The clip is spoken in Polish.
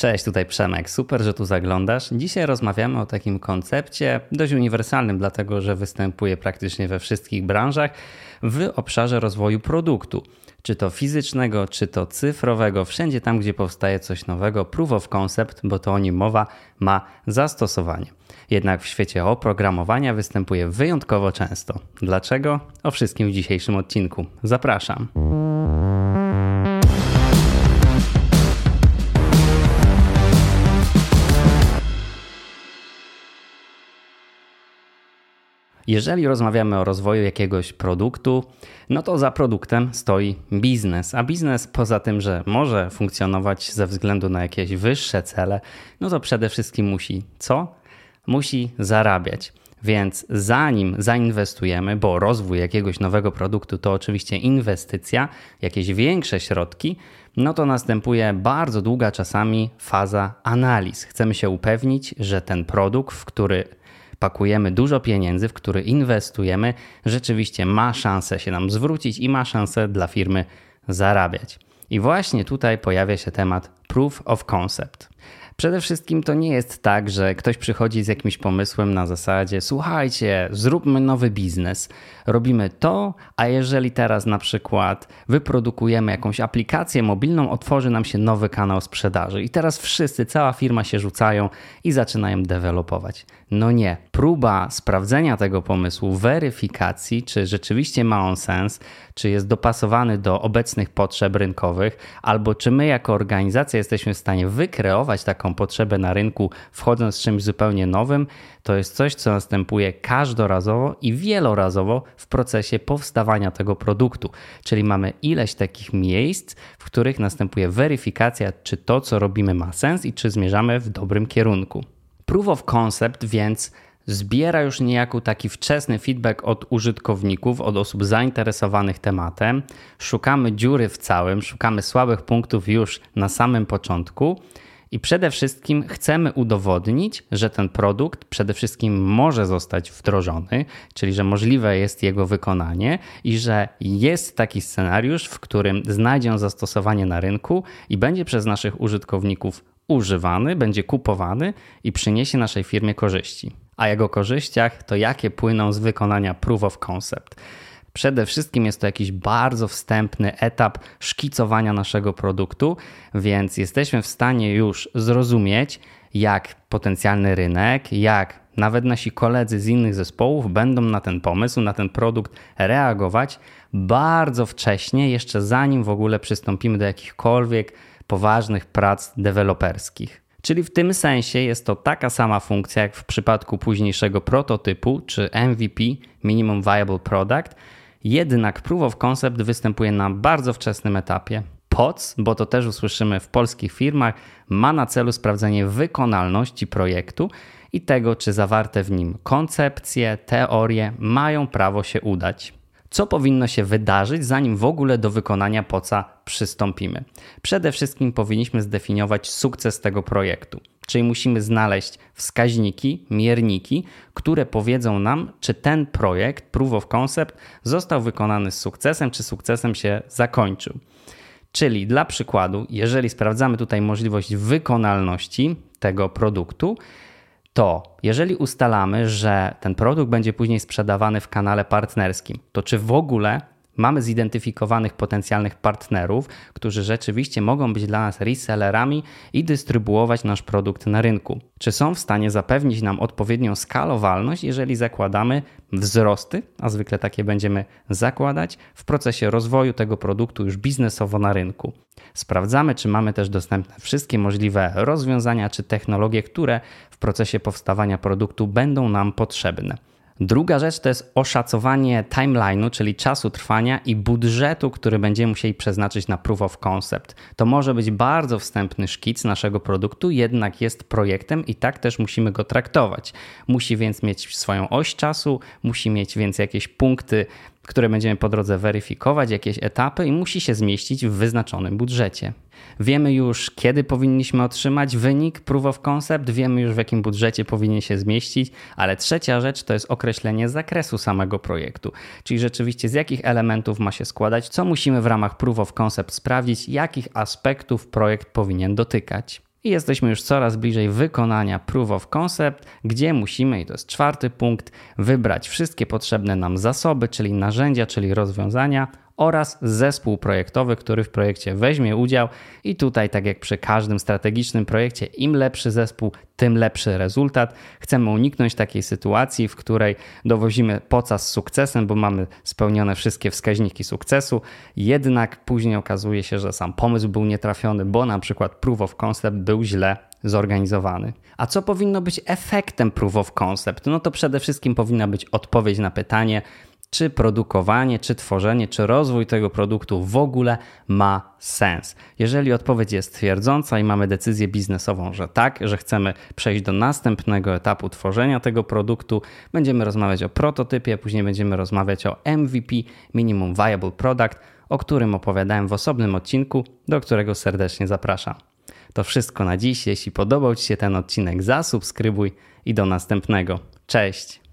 Cześć, tutaj Przemek. Super, że tu zaglądasz. Dzisiaj rozmawiamy o takim koncepcie dość uniwersalnym, dlatego że występuje praktycznie we wszystkich branżach w obszarze rozwoju produktu. Czy to fizycznego, czy to cyfrowego, wszędzie tam, gdzie powstaje coś nowego, proof of concept, bo to o nim mowa, ma zastosowanie. Jednak w świecie oprogramowania występuje wyjątkowo często. Dlaczego? O wszystkim w dzisiejszym odcinku. Zapraszam. Jeżeli rozmawiamy o rozwoju jakiegoś produktu, no to za produktem stoi biznes. A biznes poza tym, że może funkcjonować ze względu na jakieś wyższe cele, no to przede wszystkim musi co? Musi zarabiać. Więc zanim zainwestujemy, bo rozwój jakiegoś nowego produktu to oczywiście inwestycja, jakieś większe środki, no to następuje bardzo długa czasami faza analiz. Chcemy się upewnić, że ten produkt, w który pakujemy dużo pieniędzy, w który inwestujemy, rzeczywiście ma szansę się nam zwrócić i ma szansę dla firmy zarabiać. I właśnie tutaj pojawia się temat proof of concept. Przede wszystkim to nie jest tak, że ktoś przychodzi z jakimś pomysłem na zasadzie: słuchajcie, zróbmy nowy biznes, robimy to, a jeżeli teraz na przykład wyprodukujemy jakąś aplikację mobilną, otworzy nam się nowy kanał sprzedaży. I teraz wszyscy, cała firma się rzucają i zaczynają dewelopować. No nie. Próba sprawdzenia tego pomysłu, weryfikacji, czy rzeczywiście ma on sens, czy jest dopasowany do obecnych potrzeb rynkowych, albo czy my jako organizacja jesteśmy w stanie wykreować taką potrzebę na rynku, wchodząc z czymś zupełnie nowym, to jest coś, co następuje każdorazowo i wielorazowo w procesie powstawania tego produktu. Czyli mamy ileś takich miejsc, w których następuje weryfikacja, czy to, co robimy, ma sens i czy zmierzamy w dobrym kierunku. Proof of concept więc zbiera już niejako taki wczesny feedback od użytkowników, od osób zainteresowanych tematem. Szukamy dziury w całym, szukamy słabych punktów już na samym początku. I przede wszystkim chcemy udowodnić, że ten produkt przede wszystkim może zostać wdrożony, czyli że możliwe jest jego wykonanie i że jest taki scenariusz, w którym znajdzie on zastosowanie na rynku i będzie przez naszych użytkowników używany, będzie kupowany i przyniesie naszej firmie korzyści. A jego korzyściach to jakie płyną z wykonania proof of concept. Przede wszystkim jest to jakiś bardzo wstępny etap szkicowania naszego produktu, więc jesteśmy w stanie już zrozumieć, jak potencjalny rynek, jak nawet nasi koledzy z innych zespołów będą na ten pomysł, na ten produkt reagować bardzo wcześnie, jeszcze zanim w ogóle przystąpimy do jakichkolwiek poważnych prac deweloperskich. Czyli w tym sensie jest to taka sama funkcja jak w przypadku późniejszego prototypu czy MVP, Minimum Viable Product, jednak Proof of Concept występuje na bardzo wczesnym etapie. POC, bo to też usłyszymy w polskich firmach, ma na celu sprawdzenie wykonalności projektu i tego, czy zawarte w nim koncepcje, teorie mają prawo się udać. Co powinno się wydarzyć, zanim w ogóle do wykonania poca przystąpimy? Przede wszystkim powinniśmy zdefiniować sukces tego projektu, czyli musimy znaleźć wskaźniki, mierniki, które powiedzą nam, czy ten projekt, proof of concept, został wykonany z sukcesem, czy sukcesem się zakończył. Czyli dla przykładu, jeżeli sprawdzamy tutaj możliwość wykonalności tego produktu, to jeżeli ustalamy, że ten produkt będzie później sprzedawany w kanale partnerskim, to czy w ogóle mamy zidentyfikowanych potencjalnych partnerów, którzy rzeczywiście mogą być dla nas resellerami i dystrybuować nasz produkt na rynku. Czy są w stanie zapewnić nam odpowiednią skalowalność, jeżeli zakładamy wzrosty, a zwykle takie będziemy zakładać w procesie rozwoju tego produktu już biznesowo na rynku. Sprawdzamy, czy mamy też dostępne wszystkie możliwe rozwiązania czy technologie, które w procesie powstawania produktu będą nam potrzebne. Druga rzecz to jest oszacowanie timeline'u, czyli czasu trwania i budżetu, który będziemy musieli przeznaczyć na proof of concept. To może być bardzo wstępny szkic naszego produktu, jednak jest projektem i tak też musimy go traktować. Musi więc mieć swoją oś czasu, musi mieć więc jakieś punkty, które będziemy po drodze weryfikować, jakieś etapy i musi się zmieścić w wyznaczonym budżecie. Wiemy już, kiedy powinniśmy otrzymać wynik proof of concept, wiemy już, w jakim budżecie powinien się zmieścić, ale trzecia rzecz to jest określenie zakresu samego projektu, czyli rzeczywiście z jakich elementów ma się składać, co musimy w ramach proof of concept sprawdzić, jakich aspektów projekt powinien dotykać. I jesteśmy już coraz bliżej wykonania proof of concept, gdzie musimy, i to jest czwarty punkt, wybrać wszystkie potrzebne nam zasoby, czyli narzędzia, czyli rozwiązania oraz zespół projektowy, który w projekcie weźmie udział. I tutaj, tak jak przy każdym strategicznym projekcie, im lepszy zespół, tym lepszy rezultat. Chcemy uniknąć takiej sytuacji, w której dowozimy poca z sukcesem, bo mamy spełnione wszystkie wskaźniki sukcesu, jednak później okazuje się, że sam pomysł był nietrafiony, bo na przykład proof of concept był źle zorganizowany. A co powinno być efektem proof of concept? No to przede wszystkim powinna być odpowiedź na pytanie, czy produkowanie, czy tworzenie, czy rozwój tego produktu w ogóle ma sens. Jeżeli odpowiedź jest twierdząca i mamy decyzję biznesową, że tak, że chcemy przejść do następnego etapu tworzenia tego produktu, będziemy rozmawiać o prototypie, później będziemy rozmawiać o MVP, Minimum Viable Product, o którym opowiadałem w osobnym odcinku, do którego serdecznie zapraszam. To wszystko na dziś. Jeśli podobał Ci się ten odcinek, zasubskrybuj i do następnego. Cześć!